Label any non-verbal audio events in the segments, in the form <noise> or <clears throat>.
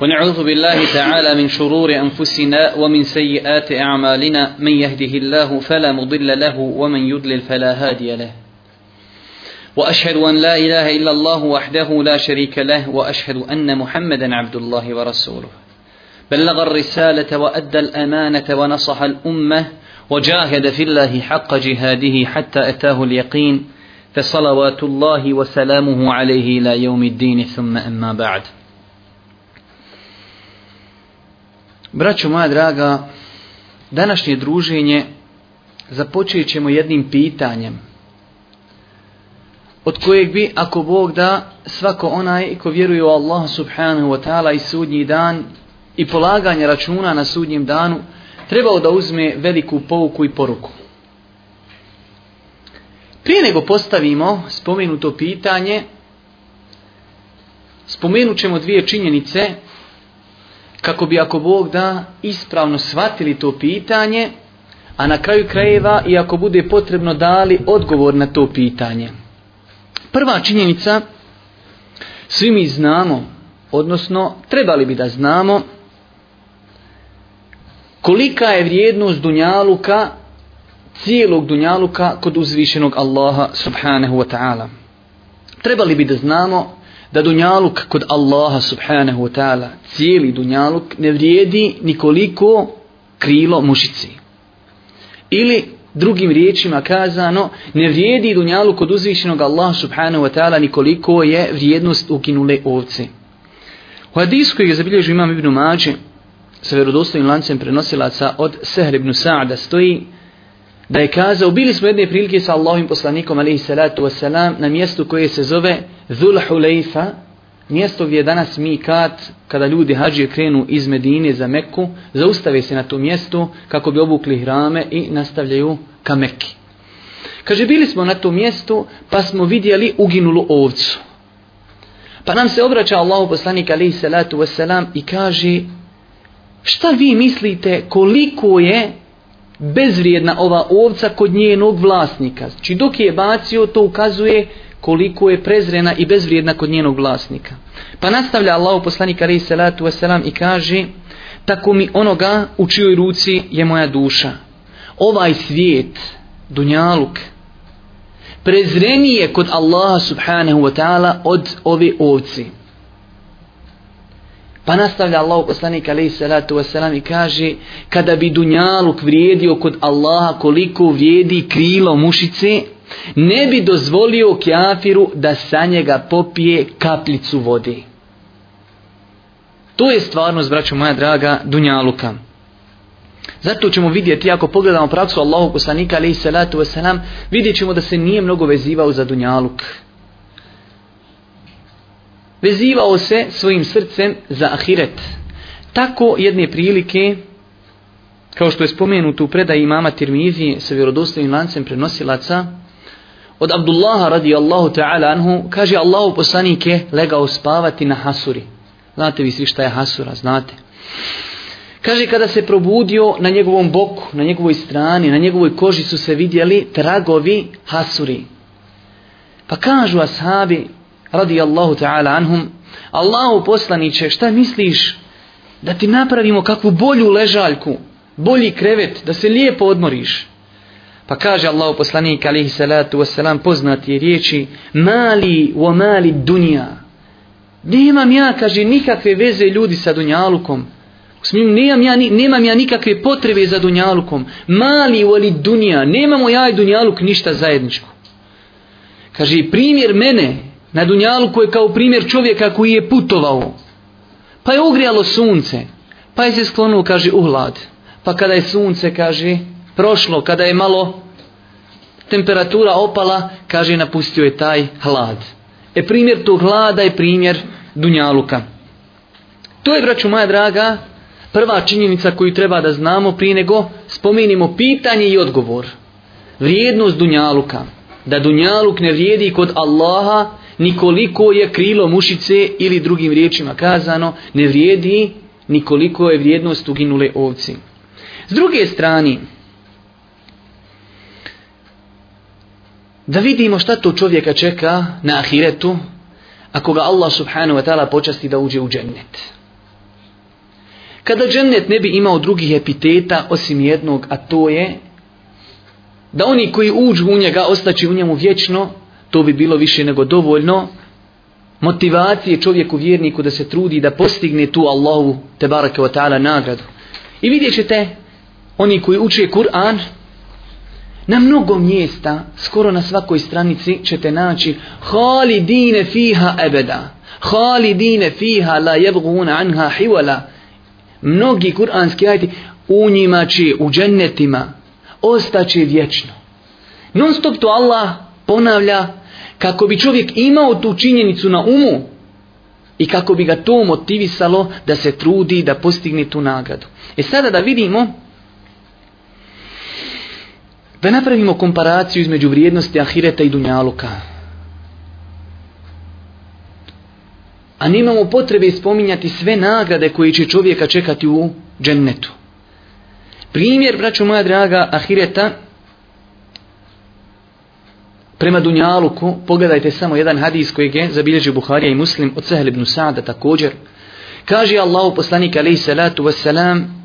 ونعوذ بالله تعالى من شرور أنفسنا ومن سيئات أعمالنا من يهده الله فلا مضل له ومن يضلل فلا هادي له وأشهد أن لا إله إلا الله وحده لا شريك له وأشهد أن محمدا عبد الله ورسوله بلغ الرسالة وأدى الأمانة ونصح الأمة وجاهد في الله حق جهاده حتى أتاه اليقين فصلوات الله وسلامه عليه إلى يوم الدين ثم أما بعد Braćo moja draga, današnje druženje započet ćemo jednim pitanjem. Od kojeg bi, ako Bog da, svako onaj ko vjeruje u Allah subhanahu wa ta'ala i sudnji dan i polaganje računa na sudnjem danu, trebao da uzme veliku pouku i poruku. Prije nego postavimo spomenuto pitanje, spomenut ćemo dvije činjenice kako bi ako Bog da ispravno shvatili to pitanje, a na kraju krajeva i ako bude potrebno dali odgovor na to pitanje. Prva činjenica, svi mi znamo, odnosno trebali bi da znamo, kolika je vrijednost Dunjaluka, cijelog Dunjaluka kod uzvišenog Allaha subhanahu wa ta'ala. Trebali bi da znamo da dunjaluk kod Allaha subhanahu wa ta'ala, cijeli dunjaluk, ne vrijedi nikoliko krilo mušici. Ili drugim riječima kazano, ne vrijedi dunjalu kod uzvišenog Allaha subhanahu wa ta'ala nikoliko je vrijednost ukinule ovce. U hadisu koji je zabilježio imam Ibn Mađe, sa verodostojnim lancem prenosilaca od Sehr ibn Sa'da stoji, da je kazao, bili smo jedne prilike sa Allahim poslanikom alaihi salatu wasalam na mjestu koje se zove Zulhulejfa, mjesto gdje je danas Mikat, kada ljudi hađije krenu iz Medine za Meku, zaustave se na to mjesto kako bi obukli hrame i nastavljaju ka Meki. Kaže, bili smo na tom mjestu pa smo vidjeli uginulu ovcu. Pa nam se obraća Allahu poslanik alaihi salatu wasalam i kaže, šta vi mislite koliko je bezvrijedna ova ovca kod njenog vlasnika? Či znači, dok je bacio, to ukazuje koliko je prezrena i bezvrijedna kod njenog vlasnika. Pa nastavlja Allah u poslanika rej salatu wasalam i kaže tako mi onoga u čijoj ruci je moja duša. Ovaj svijet, dunjaluk, prezrenije kod Allaha subhanahu wa ta'ala od ove ovci. Pa nastavlja Allah poslanik alaihi salatu wasalam i kaže kada bi dunjaluk vrijedio kod Allaha koliko vrijedi krilo mušice, ne bi dozvolio kjafiru da sa njega popije kapljicu vode. To je stvarnost, braćo moja draga, Dunjaluka. Zato ćemo vidjeti, ako pogledamo praksu Allahog poslanika, ali i salatu wasalam, vidjet ćemo da se nije mnogo vezivao za Dunjaluk. Vezivao se svojim srcem za ahiret. Tako jedne prilike, kao što je spomenuto u predaji imama Tirmizije sa vjerodostojnim lancem prenosilaca, Od Abdullaha radi Allahu ta'ala anhu, kaže Allahu poslanik je legao spavati na hasuri. Znate vi svi šta je hasura, znate. Kaže kada se probudio na njegovom boku, na njegovoj strani, na njegovoj koži su se vidjeli tragovi hasuri. Pa kažu ashabi radi Allahu ta'ala anhum, Allahu poslaniće, šta misliš da ti napravimo kakvu bolju ležaljku, bolji krevet, da se lijepo odmoriš? Pa kaže Allah poslanik alihi salatu wasalam poznati riječi mali o mali dunja. Nemam ja, kaže, nikakve veze ljudi sa dunjalukom. Smim, nemam ja, nemam ja nikakve potrebe za dunjalukom. Mali o li dunja. Nemamo ja i dunjaluk ništa zajedničko. Kaže, primjer mene na dunjaluku je kao primjer čovjeka koji je putovao. Pa je ugrijalo sunce. Pa je se sklonuo, kaže, uhlad. Pa kada je sunce, kaže, prošlo, kada je malo temperatura opala, kaže napustio je taj hlad. E primjer tog hlada je primjer Dunjaluka. To je, braću moja draga, prva činjenica koju treba da znamo prije nego spomenimo pitanje i odgovor. Vrijednost Dunjaluka, da Dunjaluk ne vrijedi kod Allaha, nikoliko je krilo mušice ili drugim riječima kazano, ne vrijedi nikoliko je vrijednost uginule ovci. S druge strane, da vidimo šta to čovjeka čeka na ahiretu ako ga Allah subhanahu wa ta'ala počasti da uđe u džennet. Kada džennet ne bi imao drugih epiteta osim jednog, a to je da oni koji uđu u njega ostaći u njemu vječno, to bi bilo više nego dovoljno motivacije čovjeku vjerniku da se trudi da postigne tu Allahu te baraka wa ta'ala nagradu. I vidjet ćete, oni koji uče Kur'an, Na mnogo mjesta, skoro na svakoj stranici ćete naći Halidine fiha ebeda. Halidine fiha la jebguna anha hivala. Mnogi kuranski ajti u njima će, u džennetima, ostaće vječno. Non stop to Allah ponavlja kako bi čovjek imao tu činjenicu na umu i kako bi ga to motivisalo da se trudi da postigne tu nagradu. E sada da vidimo Da napravimo komparaciju između vrijednosti ahireta i dunjaluka. A nemamo potrebe spominjati sve nagrade koje će čovjeka čekati u džennetu. Primjer, braćo moja draga, ahireta prema dunjaluku, pogledajte samo jedan hadis kojeg je zabilježio Buharija i Muslim od Sahel ibn Sa'da također. Kaže Allahu poslanik alejhi salatu vesselam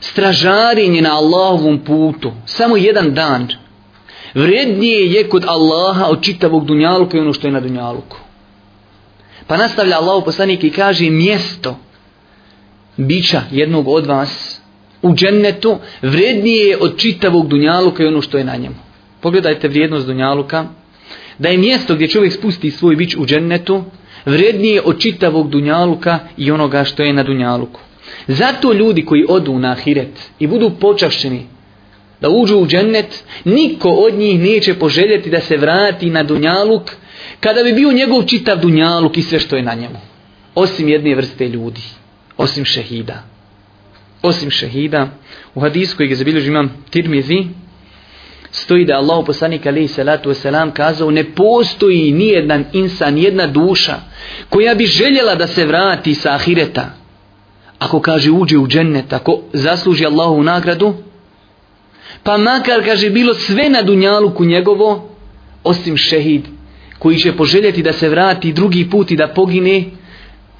stražarenje na Allahovom putu, samo jedan dan, vrednije je kod Allaha od čitavog dunjaluka i ono što je na dunjaluku. Pa nastavlja Allahov poslanik i kaže mjesto bića jednog od vas u džennetu vrednije je od čitavog dunjaluka i ono što je na njemu. Pogledajte vrijednost dunjaluka. Da je mjesto gdje čovjek spusti svoj bić u džennetu vrednije od čitavog dunjaluka i onoga što je na dunjaluku. Zato ljudi koji odu na ahiret i budu počašćeni da uđu u džennet, niko od njih neće poželjeti da se vrati na dunjaluk kada bi bio njegov čitav dunjaluk i sve što je na njemu. Osim jedne vrste ljudi. Osim šehida. Osim šehida. U hadisku koji ga zabilježi imam Tirmizi stoji da Allah poslanik alaihi salatu wasalam kazao ne postoji nijedan insan, nijedna duša koja bi željela da se vrati sa ahireta ako kaže uđe u džennet, ako zasluži Allahovu nagradu, pa makar kaže bilo sve na dunjaluku njegovo, osim šehid koji će poželjeti da se vrati drugi put i da pogine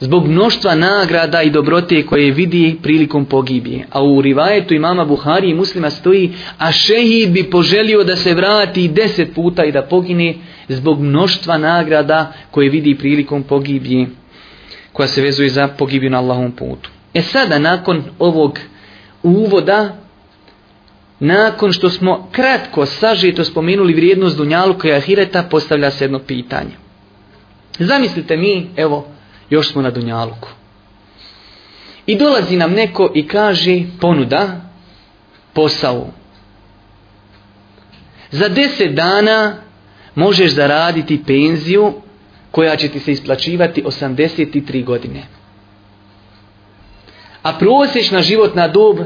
zbog mnoštva nagrada i dobrote koje vidi prilikom pogibije. A u rivajetu imama Buhari i muslima stoji, a šehid bi poželio da se vrati deset puta i da pogine zbog mnoštva nagrada koje vidi prilikom pogibije koja se vezuje za pogibiju na Allahom putu. E sada nakon ovog uvoda, nakon što smo kratko sažito spomenuli vrijednost Dunjaluka i Ahireta, postavlja se jedno pitanje. Zamislite mi, evo, još smo na Dunjaluku. I dolazi nam neko i kaže ponuda posao. Za deset dana možeš zaraditi penziju koja će ti se isplaćivati 83 godine a prosječna životna dob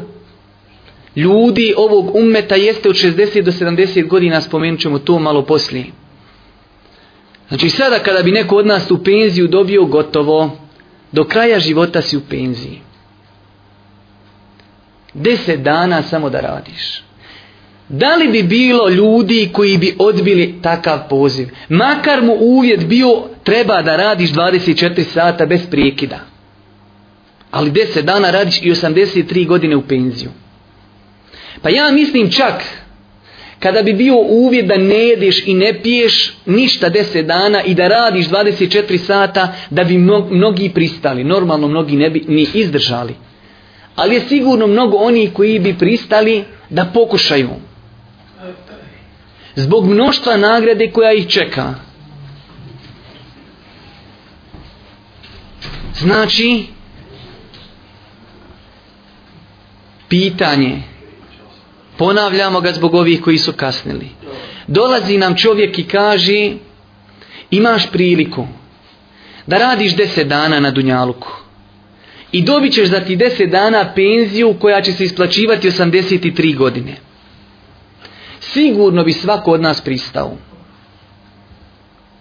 ljudi ovog ummeta jeste od 60 do 70 godina, spomenut ćemo to malo poslije. Znači sada kada bi neko od nas u penziju dobio gotovo, do kraja života si u penziji. Deset dana samo da radiš. Da li bi bilo ljudi koji bi odbili takav poziv? Makar mu uvjet bio treba da radiš 24 sata bez prijekida ali 10 dana radiš i 83 godine u penziju. Pa ja mislim čak kada bi bio uvjet da ne jedeš i ne piješ ništa 10 dana i da radiš 24 sata da bi mnogi pristali, normalno mnogi ne bi ni izdržali. Ali je sigurno mnogo onih koji bi pristali da pokušaju. Zbog mnoštva nagrade koja ih čeka. Znači, pitanje. Ponavljamo ga zbog ovih koji su kasnili. Dolazi nam čovjek i kaže imaš priliku da radiš deset dana na Dunjaluku. I dobit ćeš za ti deset dana penziju koja će se isplaćivati 83 godine. Sigurno bi svako od nas pristao.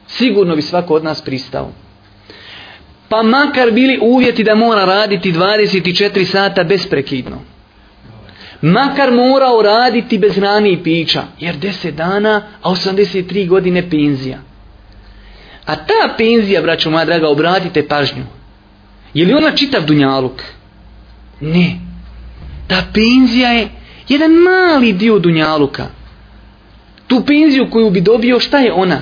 Sigurno bi svako od nas pristao. Pa makar bili uvjeti da mora raditi 24 sata besprekidno. prekidno makar mora uraditi bez hrani i pića, jer 10 dana, a 83 godine penzija. A ta penzija, braćo moja draga, obratite pažnju. Je li ona čitav dunjaluk? Ne. Ta penzija je jedan mali dio dunjaluka. Tu penziju koju bi dobio, šta je ona?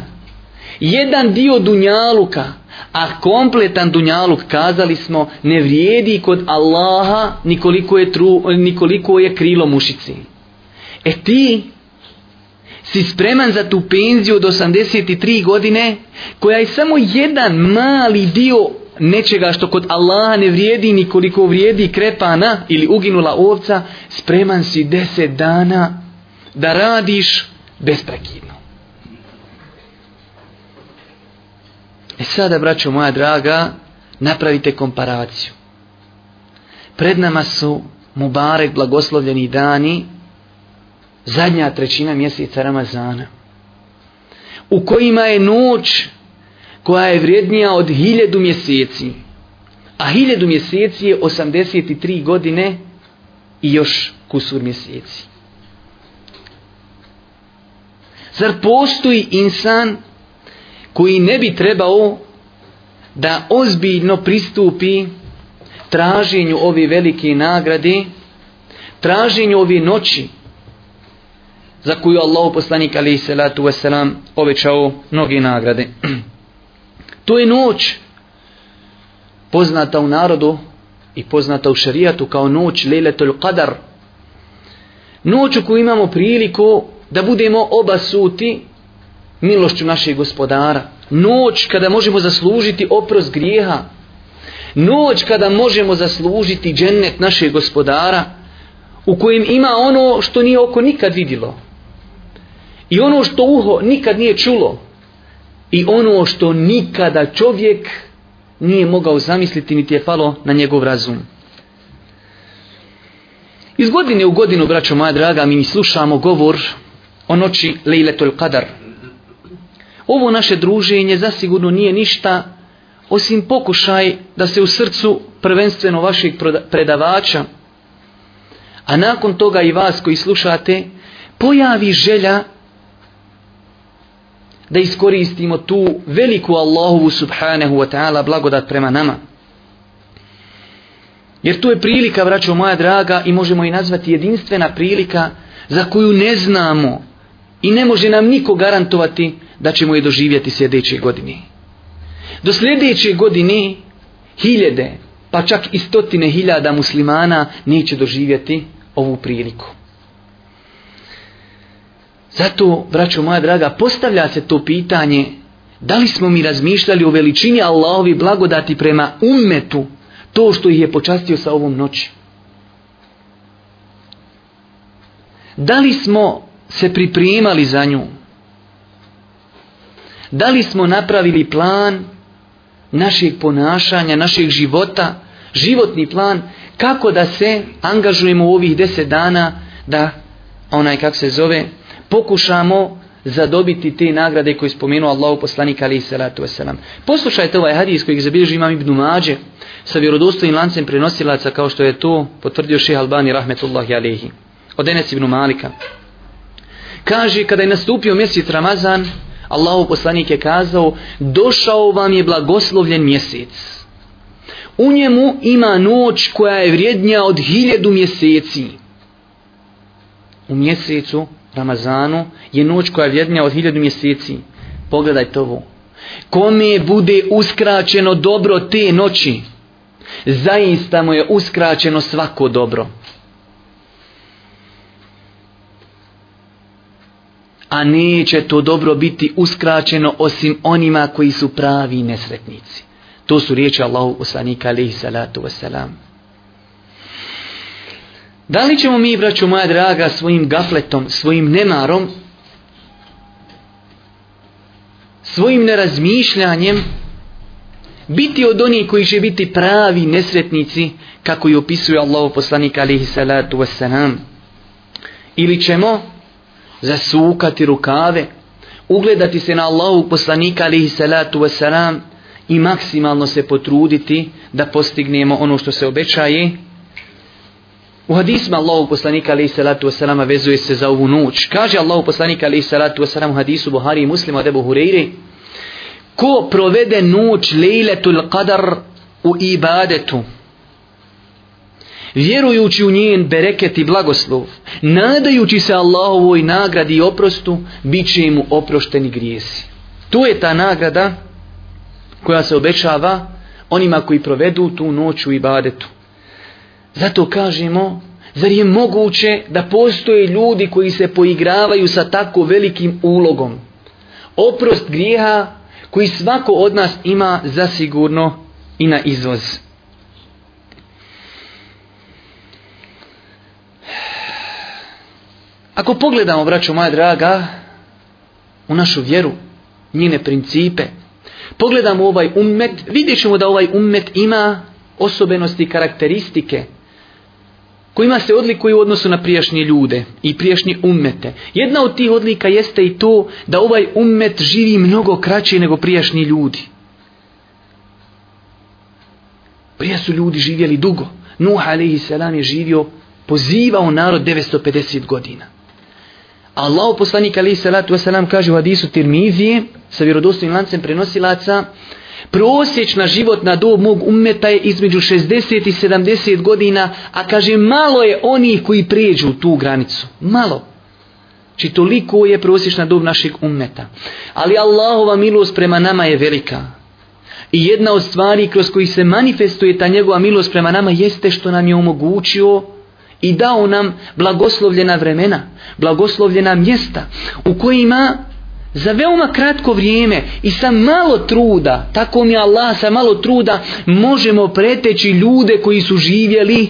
Jedan dio dunjaluka. Dunjaluka a kompletan dunjaluk kazali smo ne vrijedi kod Allaha nikoliko je, tru, nikoliko je krilo mušici. E ti si spreman za tu penziju od 83 godine koja je samo jedan mali dio nečega što kod Allaha ne vrijedi nikoliko vrijedi krepana ili uginula ovca, spreman si deset dana da radiš bez prekida. E sada, braćo moja draga, napravite komparaciju. Pred nama su Mubarek blagoslovljeni dani, zadnja trećina mjeseca Ramazana, u kojima je noć koja je vrijednija od hiljedu mjeseci. A hiljedu mjeseci je 83 godine i još kusur mjeseci. Zar postoji insan koji ne bi trebao da ozbiljno pristupi traženju ove velike nagrade, traženju ove noći za koju Allah poslanik ali i salatu wasalam ovećao mnoge nagrade. <clears throat> To je noć poznata u narodu i poznata u šarijatu kao noć Leletul Qadar. Noć u koju imamo priliku da budemo obasuti milošću našeg gospodara. Noć kada možemo zaslužiti oprost grijeha. Noć kada možemo zaslužiti džennet našeg gospodara u kojem ima ono što nije oko nikad vidjelo. I ono što uho nikad nije čulo. I ono što nikada čovjek nije mogao zamisliti niti je palo na njegov razum. Iz godine u godinu, braćo moja draga, mi slušamo govor o noći Lejletul Qadar ovo naše druženje zasigurno nije ništa osim pokušaj da se u srcu prvenstveno vašeg predavača, a nakon toga i vas koji slušate, pojavi želja da iskoristimo tu veliku Allahovu subhanahu wa ta'ala blagodat prema nama. Jer tu je prilika, vraćo moja draga, i možemo i nazvati jedinstvena prilika za koju ne znamo i ne može nam niko garantovati da ćemo je doživjeti sljedeće godine. Do sljedeće godine hiljede, pa čak i stotine hiljada muslimana neće doživjeti ovu priliku. Zato, braćo moja draga, postavlja se to pitanje da li smo mi razmišljali o veličini Allahovi blagodati prema ummetu to što ih je počastio sa ovom noći. Da li smo se pripremali za njom? Da li smo napravili plan našeg ponašanja, našeg života, životni plan, kako da se angažujemo u ovih deset dana, da onaj kak se zove, pokušamo zadobiti te nagrade koje spomenuo Allah poslanik alaihi salatu wasalam. Poslušajte ovaj hadis koji zabilježi imam Ibn Mađe sa vjerodostojnim lancem prenosilaca kao što je to potvrdio ših Albani rahmetullahi alaihi. Od Enes Ibn Malika. Kaže kada je nastupio mjesec Ramazan, Allahu poslanik je kazao, došao vam je blagoslovljen mjesec. U njemu ima noć koja je vrijednija od hiljedu mjeseci. U mjesecu, Ramazanu, je noć koja je vrijednija od hiljedu mjeseci. Pogledaj to ovo. Kome bude uskraćeno dobro te noći, zaista mu je uskraćeno svako dobro. a neće to dobro biti uskraćeno osim onima koji su pravi nesretnici. To su riječi Allahu poslanika alaihi salatu wasalam. Da li ćemo mi, braću moja draga, svojim gafletom, svojim nemarom, svojim nerazmišljanjem, biti od onih koji će biti pravi nesretnici, kako i opisuje Allahu poslanika alaihi salatu wasalam, ili ćemo zasukati rukave, ugledati se na Allahu poslanika alihi salatu wasalam i maksimalno se potruditi da postignemo ono što se obećaje. U hadisima Allahu poslanika alihi salatu wasalam vezuje se za ovu noć. Kaže Allahu poslanika alihi salatu wasalam u hadisu Buhari i muslima debu Hureyri ko provede noć lejletul qadar u ibadetu vjerujući u njen bereket i blagoslov, nadajući se Allahovoj nagradi i oprostu, bit će mu oprošteni grijesi. To je ta nagrada koja se obećava onima koji provedu tu noć u ibadetu. Zato kažemo, zar je moguće da postoje ljudi koji se poigravaju sa tako velikim ulogom? Oprost grijeha koji svako od nas ima zasigurno i na izvozu. Ako pogledamo, braćo moja draga, u našu vjeru, njene principe, pogledamo ovaj ummet, vidjet ćemo da ovaj ummet ima osobenosti i karakteristike kojima se odlikuju u odnosu na prijašnje ljude i prijašnje ummete. Jedna od tih odlika jeste i to da ovaj ummet živi mnogo kraće nego prijašnji ljudi. Prije su ljudi živjeli dugo. Nuh a.s. je živio, pozivao narod 950 godina. Allahu poslanik ali se salatu ve selam kaže u hadisu Tirmizije sa vjerodostojnim lancem prenosilaca prosječna životna dob mog ummeta je između 60 i 70 godina, a kaže malo je onih koji prijeđu tu granicu. Malo. Či znači, toliko je prosječna dob našeg ummeta. Ali Allahova milost prema nama je velika. I jedna od stvari kroz koji se manifestuje ta njegova milost prema nama jeste što nam je omogućio i dao nam blagoslovljena vremena, blagoslovljena mjesta u kojima za veoma kratko vrijeme i sa malo truda, tako mi Allah sa malo truda možemo preteći ljude koji su živjeli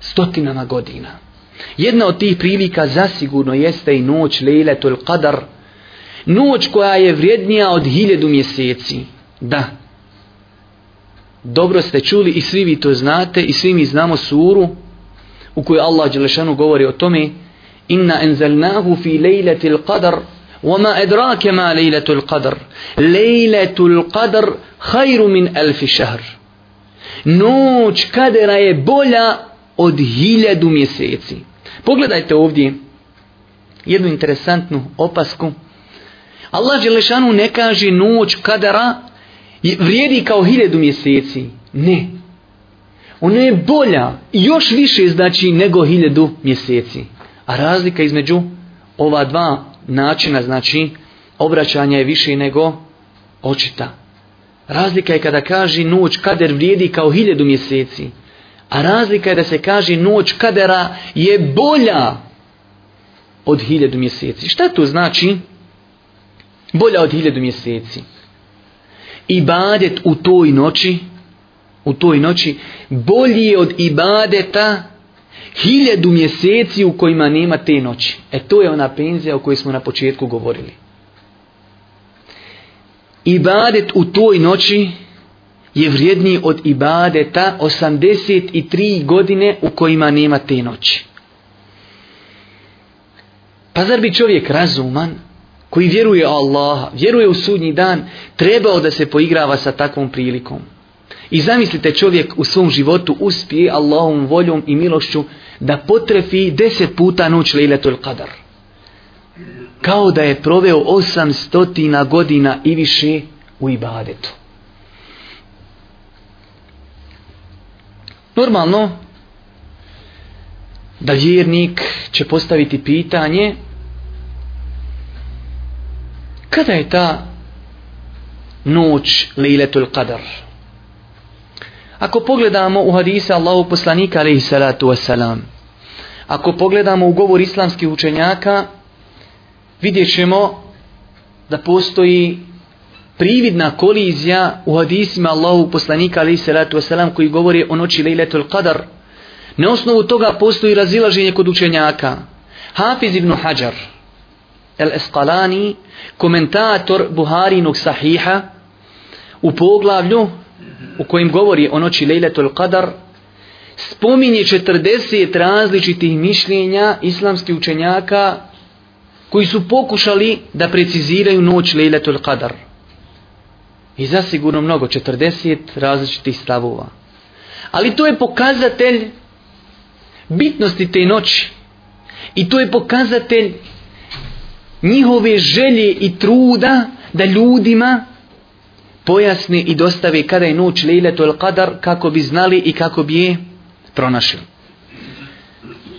stotinama godina. Jedna od tih prilika zasigurno jeste i noć Lejle Tul Qadar, noć koja je vrijednija od hiljedu mjeseci. Da, dobro ste čuli i svi vi to znate i svi mi znamo suru u kojoj Allah Đelešanu govori o tome inna enzelnahu fi lejletil qadar وما أدراك ما ليلة القدر ليلة القدر خير من ألف شهر نوج قدر je bolja od hiljadu mjeseci pogledajte ovdje jednu interesantnu opasku Allah Želešanu ne kaže noć kadara vrijedi kao hiljadu mjeseci ne ona je bolja još više znači nego hiljadu mjeseci. A razlika između ova dva načina znači obraćanja je više nego očita. Razlika je kada kaže noć kader vrijedi kao hiljadu mjeseci. A razlika je da se kaže noć kadera je bolja od hiljadu mjeseci. Šta to znači? Bolja od hiljadu mjeseci. Ibadet u toj noći u toj noći bolji je od ibadeta hiljadu mjeseci u kojima nema te noći. E to je ona penzija o kojoj smo na početku govorili. Ibadet u toj noći je vrijedniji od ibadeta 83 godine u kojima nema te noći. Pa zar bi čovjek razuman koji vjeruje Allah, vjeruje u sudnji dan, trebao da se poigrava sa takvom prilikom? I zamislite čovjek u svom životu uspije Allahom voljom i milošću da potrefi deset puta noć Lejletul Qadar. Kao da je proveo osam stotina godina i više u ibadetu. Normalno da vjernik će postaviti pitanje kada je ta noć Lejletul Qadar? Kada je ta noć Lejletul Qadar? Ako pogledamo u hadise Allahu poslanika alaihi salatu wasalam, ako pogledamo u govor islamskih učenjaka, vidjet ćemo da postoji prividna kolizija u hadisima Allahu poslanika alaihi salatu wasalam koji govori o noći lejletul qadar. Na osnovu toga postoji razilaženje kod učenjaka. Hafiz ibn Hajar, El Esqalani, komentator Buharinog sahiha, u poglavlju u kojim govori o noći Lejletul Qadar, spominje 40 različitih mišljenja islamskih učenjaka koji su pokušali da preciziraju noć Lejletul Qadar. I zasigurno mnogo, 40 različitih stavova. Ali to je pokazatelj bitnosti te noći. I to je pokazatelj njihove želje i truda da ljudima pojasni i dostavi kada je noć Lejletul Qadar kako bi znali i kako bi je pronašli.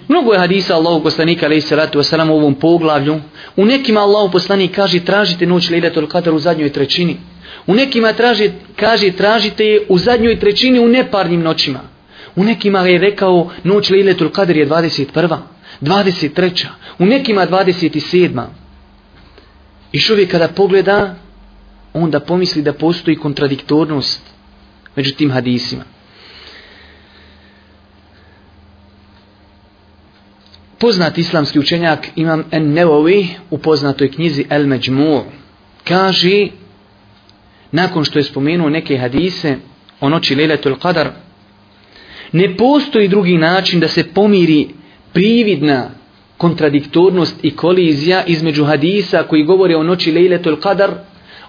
Mnogo je hadisa Allahu poslanika alejhi salatu vesselam u ovom poglavlju. U nekima Allahu poslanik kaže tražite noć Lejletul Qadar u zadnjoj trećini. U nekima traži, kaže tražite je u zadnjoj trećini u neparnim noćima. U nekima je rekao noć Lejletul Qadar je 21. 23. U nekima 27. I čovjek kada pogleda onda pomisli da postoji kontradiktornost među tim hadisima. Poznat islamski učenjak Imam en Nevovi u poznatoj knjizi El Međmur kaže nakon što je spomenuo neke hadise o noći Lejletul Qadar ne postoji drugi način da se pomiri prividna kontradiktornost i kolizija između hadisa koji govore o noći Lejletul Qadar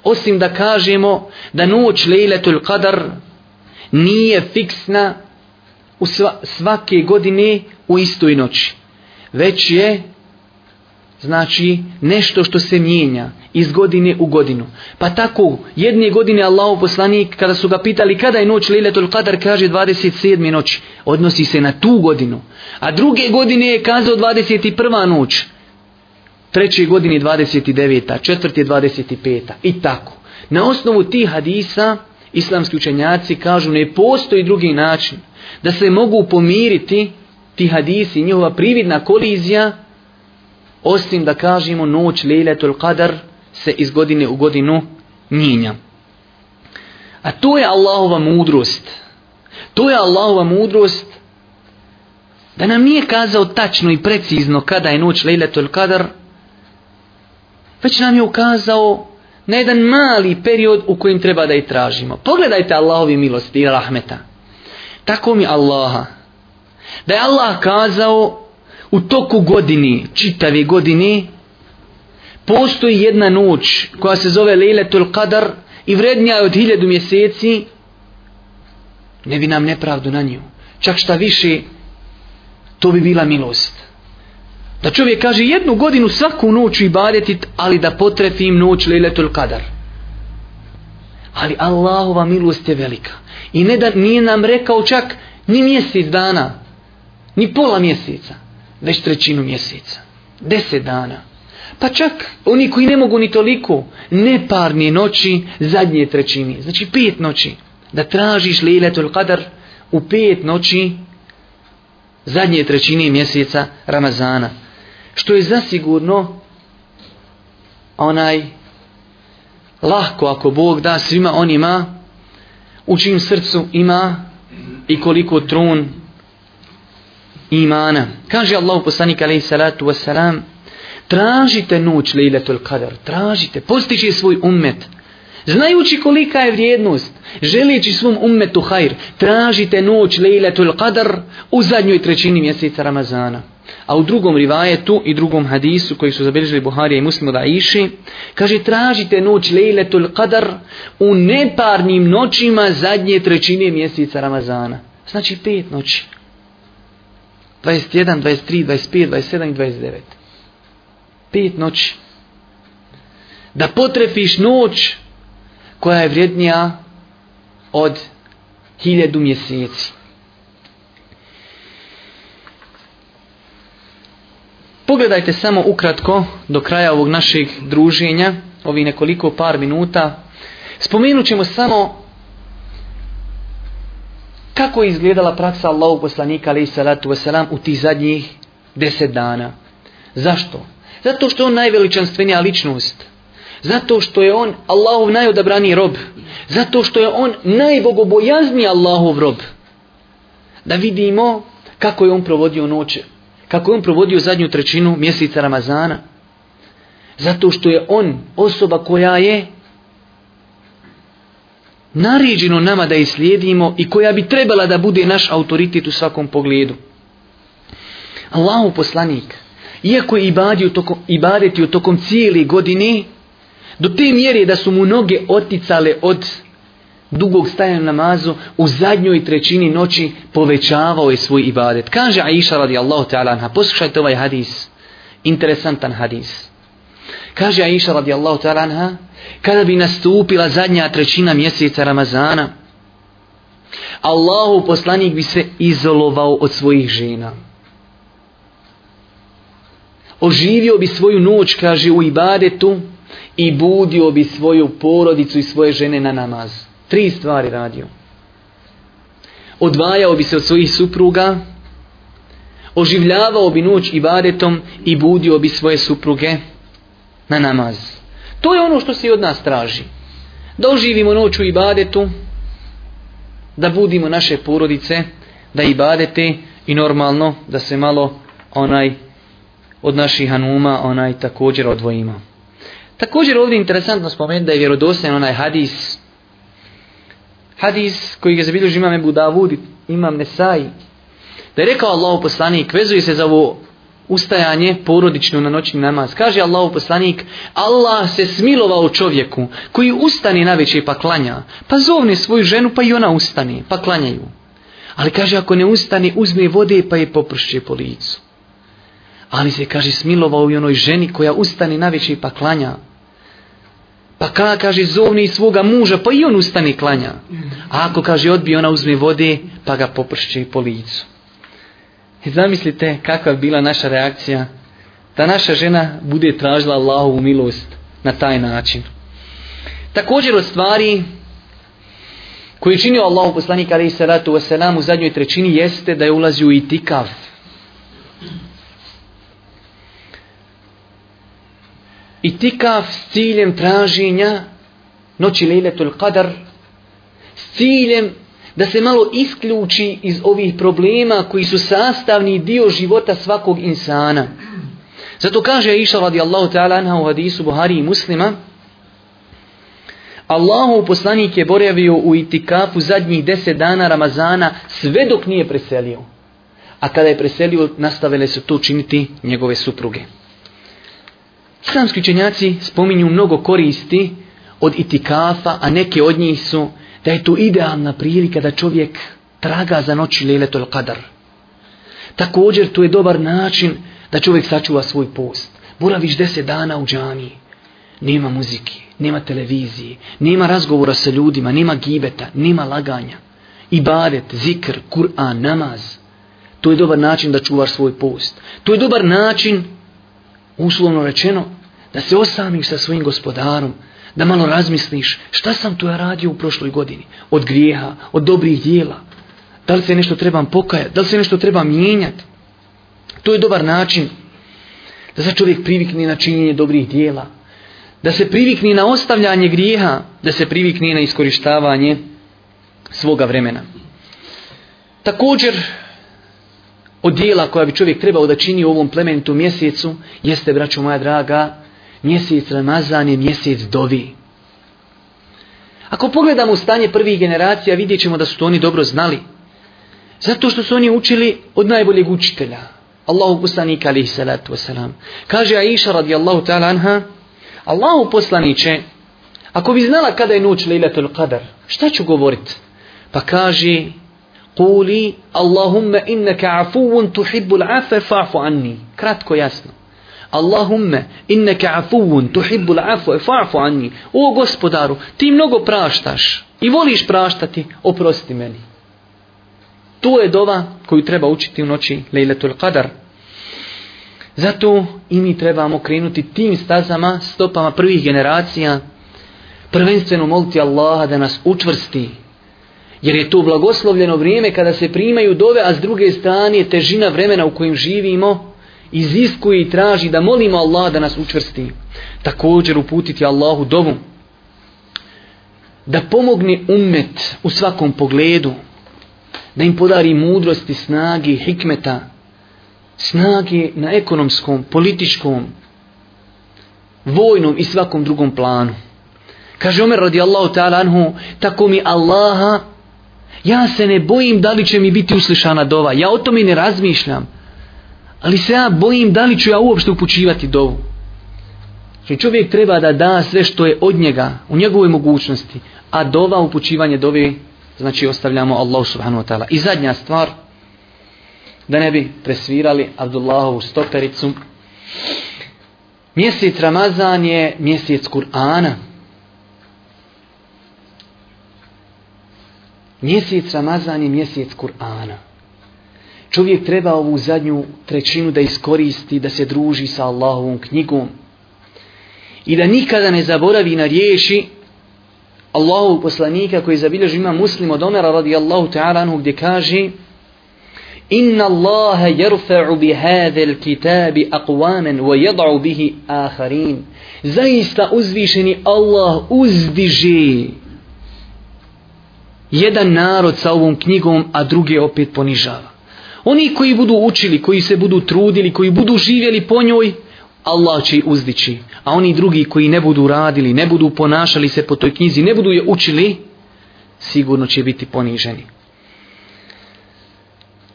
osim da kažemo da noć Lejletul Qadr nije fiksna u sva, svake godine u istoj noći. Već je znači nešto što se mijenja iz godine u godinu. Pa tako, jedne godine Allahu poslanik, kada su ga pitali kada je noć Lejletul Qadr, kaže 27. noć, odnosi se na tu godinu. A druge godine je kazao 21. noć, treće godine 29. četvrte 25. i tako. Na osnovu tih hadisa islamski učenjaci kažu ne postoji drugi način da se mogu pomiriti ti hadisi, njihova prividna kolizija, osim da kažemo noć lejletul qadar se iz godine u godinu mijenja. A to je Allahova mudrost. To je Allahova mudrost da nam nije kazao tačno i precizno kada je noć lejletul qadar, već nam je ukazao na jedan mali period u kojem treba da je tražimo. Pogledajte Allahovi milosti i rahmeta. Tako mi Allaha. Da je Allah kazao u toku godini, čitave godine, postoji jedna noć koja se zove Lejletul Qadar i vrednija je od hiljadu mjeseci, ne bi nam nepravdu na nju. Čak šta više, to bi bila milost. Da čovjek kaže jednu godinu svaku noć ibadetit, ali da potrefim noć Lejletul Kadar. Ali Allahova milost je velika. I ne da nije nam rekao čak ni mjesec dana, ni pola mjeseca, već trećinu mjeseca. Deset dana. Pa čak oni koji ne mogu ni toliko, neparnije noći, zadnje trećini. Znači pet noći. Da tražiš Lejletul Kadar u pet noći, zadnje trećine mjeseca Ramazana što je zasigurno onaj lahko ako Bog da svima onima u čim srcu ima i koliko trun imana. Kaže Allah poslanik alaihi salatu wasalam tražite noć lejletul qadar, tražite, postiči svoj ummet. Znajući kolika je vrijednost, želijeći svom ummetu hajr, tražite noć lejletul qadar u zadnjoj trećini mjeseca Ramazana. A u drugom rivajetu i drugom hadisu koji su zabilježili Buharija i Muslimu da iši, kaže tražite noć lejletul qadar u neparnim noćima zadnje trećine mjeseca Ramazana. Znači pet noći. 21, 23, 25, 27 i 29. Pet noći. Da potrefiš noć koja je vrijednija od hiljadu mjeseci. Pogledajte samo ukratko do kraja ovog našeg druženja, ovih nekoliko par minuta. Spomenut ćemo samo kako je izgledala praksa Allahog poslanika ali i salatu wasalam u tih zadnjih deset dana. Zašto? Zato što je on najveličanstvenija ličnost. Zato što je on Allahov najodabraniji rob. Zato što je on najbogobojazniji Allahov rob. Da vidimo kako je on provodio noće kako je on provodio zadnju trećinu mjeseca Ramazana? Zato što je on osoba koja je naređeno nama da je slijedimo i koja bi trebala da bude naš autoritet u svakom pogledu. Allahu poslanik, iako je ibadio tokom, tokom cijele godine, do te mjere da su mu noge oticale od dugog stajanja namazu u zadnjoj trećini noći povećavao je svoj ibadet. Kaže Aisha radijallahu ta'ala anha, poslušajte ovaj hadis, interesantan hadis. Kaže Aisha radijallahu ta'ala anha, kada bi nastupila zadnja trećina mjeseca Ramazana, Allahu poslanik bi se izolovao od svojih žena. Oživio bi svoju noć, kaže, u ibadetu i budio bi svoju porodicu i svoje žene na namazu tri stvari radio. Odvajao bi se od svojih supruga, oživljavao bi noć i varetom i budio bi svoje supruge na namaz. To je ono što se i od nas traži. Da oživimo noć u ibadetu, da budimo naše porodice, da ibadete i normalno da se malo onaj od naših hanuma onaj također odvojimo. Također ovdje je interesantno spomenuti da je vjerodosljen onaj hadis hadis koji je zabilježio imam Ebu Davud i imam Nesaj. Da je rekao Allahu poslanik, vezuje se za ovo ustajanje porodično na noćni namaz. Kaže Allahu poslanik, Allah se smilovao čovjeku koji ustane na večer pa klanja. Pa zovne svoju ženu pa i ona ustane pa klanjaju. Ali kaže ako ne ustane uzme vode pa je popršće po licu. Ali se kaže smilovao i onoj ženi koja ustane na večer pa klanja. Pa ka, kaže, zovni svoga muža, pa i on ustane klanja. A ako, kaže, odbi, ona uzme vode, pa ga popršće po licu. I zamislite kakva je bila naša reakcija da naša žena bude tražila Allahovu milost na taj način. Također od stvari koje je činio Allahov poslanik ali se ratu u zadnjoj trećini jeste da je ulazio i tikav. itikaf s ciljem traženja noći lejletul qadar, s ciljem da se malo isključi iz ovih problema koji su sastavni dio života svakog insana. Zato kaže Aisha radijallahu ta'ala anha u hadisu Buhari i muslima, Allahov poslanik je boravio u itikafu zadnjih deset dana Ramazana sve dok nije preselio. A kada je preselio, nastavile su to činiti njegove supruge. Islamski učenjaci spominju mnogo koristi od itikafa, a neke od njih su da je to idealna prilika da čovjek traga za noći leletul qadr. Također to je dobar način da čovjek sačuva svoj post. Boraviš deset dana u džaniji, nema muziki, nema televizije, nema razgovora sa ljudima, nema gibeta, nema laganja. Ibadet, zikr, kur'an, namaz. To je dobar način da čuvaš svoj post. To je dobar način, uslovno rečeno, da se osamiš sa svojim gospodarom, da malo razmisliš šta sam tu ja radio u prošloj godini, od grijeha, od dobrih dijela, da li se nešto trebam pokajati, da li se nešto trebam mijenjati. To je dobar način da se čovjek privikne na činjenje dobrih dijela, da se privikne na ostavljanje grijeha, da se privikne na iskorištavanje svoga vremena. Također, od dijela koja bi čovjek trebao da čini u ovom plemenitu mjesecu, jeste, braćo moja draga, mjesec Ramazan je mjesec dovi. Ako pogledamo u stanje prvih generacija, vidjet ćemo da su to oni dobro znali. Zato što su oni učili od najboljeg učitelja. Allahu poslanika alihi salatu wasalam. Kaže Aisha radijallahu ta'ala anha, Allahu poslaniće, ako bi znala kada je noć Lailatul Qadr, šta ću govorit? Pa kaže, Kuli, Allahumma innaka afuun tuhibbul afe fa'fu anni. Kratko jasno. Allahumme inneke afuvun tuhibbul afu e fa'fu anji. O gospodaru, ti mnogo praštaš i voliš praštati, oprosti meni. To je dova koju treba učiti u noći Lejletul Qadar. Zato i mi trebamo krenuti tim stazama, stopama prvih generacija, prvenstveno moliti Allaha da nas učvrsti. Jer je to blagoslovljeno vrijeme kada se primaju dove, a s druge strane je težina vremena u kojim živimo, iziskuje i traži da molimo Allah da nas učvrsti. Također uputiti Allahu dovu da pomogne ummet u svakom pogledu, da im podari mudrosti, snage, hikmeta, snage na ekonomskom, političkom, vojnom i svakom drugom planu. Kaže Omer radijallahu ta'ala anhu, tako mi Allaha, ja se ne bojim da li će mi biti uslišana dova, ja o tome ne razmišljam. Ali se ja bojim da li ću ja uopšte upućivati dovu. Znači čovjek treba da da sve što je od njega, u njegovoj mogućnosti, a dova upućivanje dove, znači ostavljamo Allahu subhanahu wa ta'ala. I zadnja stvar, da ne bi presvirali Abdullahovu stopericu, mjesec Ramazan je mjesec Kur'ana. Mjesec Ramazan je mjesec Kur'ana. Čovjek treba ovu zadnju trećinu da iskoristi, da se druži sa Allahovom knjigom i da nikada ne zaboravi na riješi Allahovog poslanika koji zabilježi ima muslim od Omera radijallahu ta'ala anhu gdje kaže Inna Allaha yarfa'u bi hadha al-kitabi aqwaman wa yad'u bihi akharin. Zaista uzvišeni Allah uzdiže jedan narod sa ovom knjigom, a druge opet ponižava. Oni koji budu učili, koji se budu trudili, koji budu živjeli po njoj, Allah će uzdići. A oni drugi koji ne budu radili, ne budu ponašali se po toj knjizi, ne budu je učili, sigurno će biti poniženi.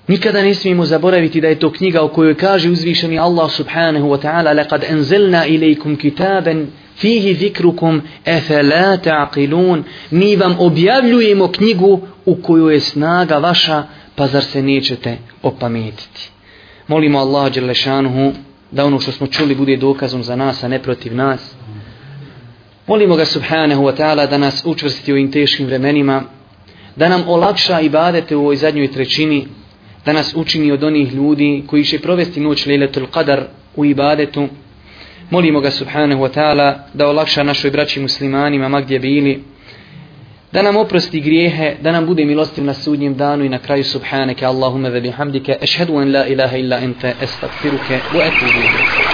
Nikada ne smijemo zaboraviti da je to knjiga o kojoj kaže uzvišeni Allah subhanahu wa ta'ala لَقَدْ أَنْزَلْنَا إِلَيْكُمْ كِتَابًا فِيهِ ذِكْرُكُمْ أَفَلَا تَعْقِلُونَ Mi vam objavljujemo knjigu u kojoj je snaga vaša pa zar se nećete opametiti? Molimo Allah Đelešanuhu da ono što smo čuli bude dokazom za nas, a ne protiv nas. Molimo ga Subhanehu wa ta'ala da nas učvrsti u ovim teškim vremenima, da nam olakša i badete u ovoj zadnjoj trećini, da nas učini od onih ljudi koji će provesti noć Lejletul Qadar u ibadetu. Molimo ga Subhanehu wa ta'ala da olakša našoj braći muslimanima, ma gdje bili, bi da nam oprosti grijehe, da nam bude milostiv na sudnjem danu i na kraju subhaneke Allahumma ve bihamdike, ešhedu en la ilaha illa ente, estakfiruke, u etu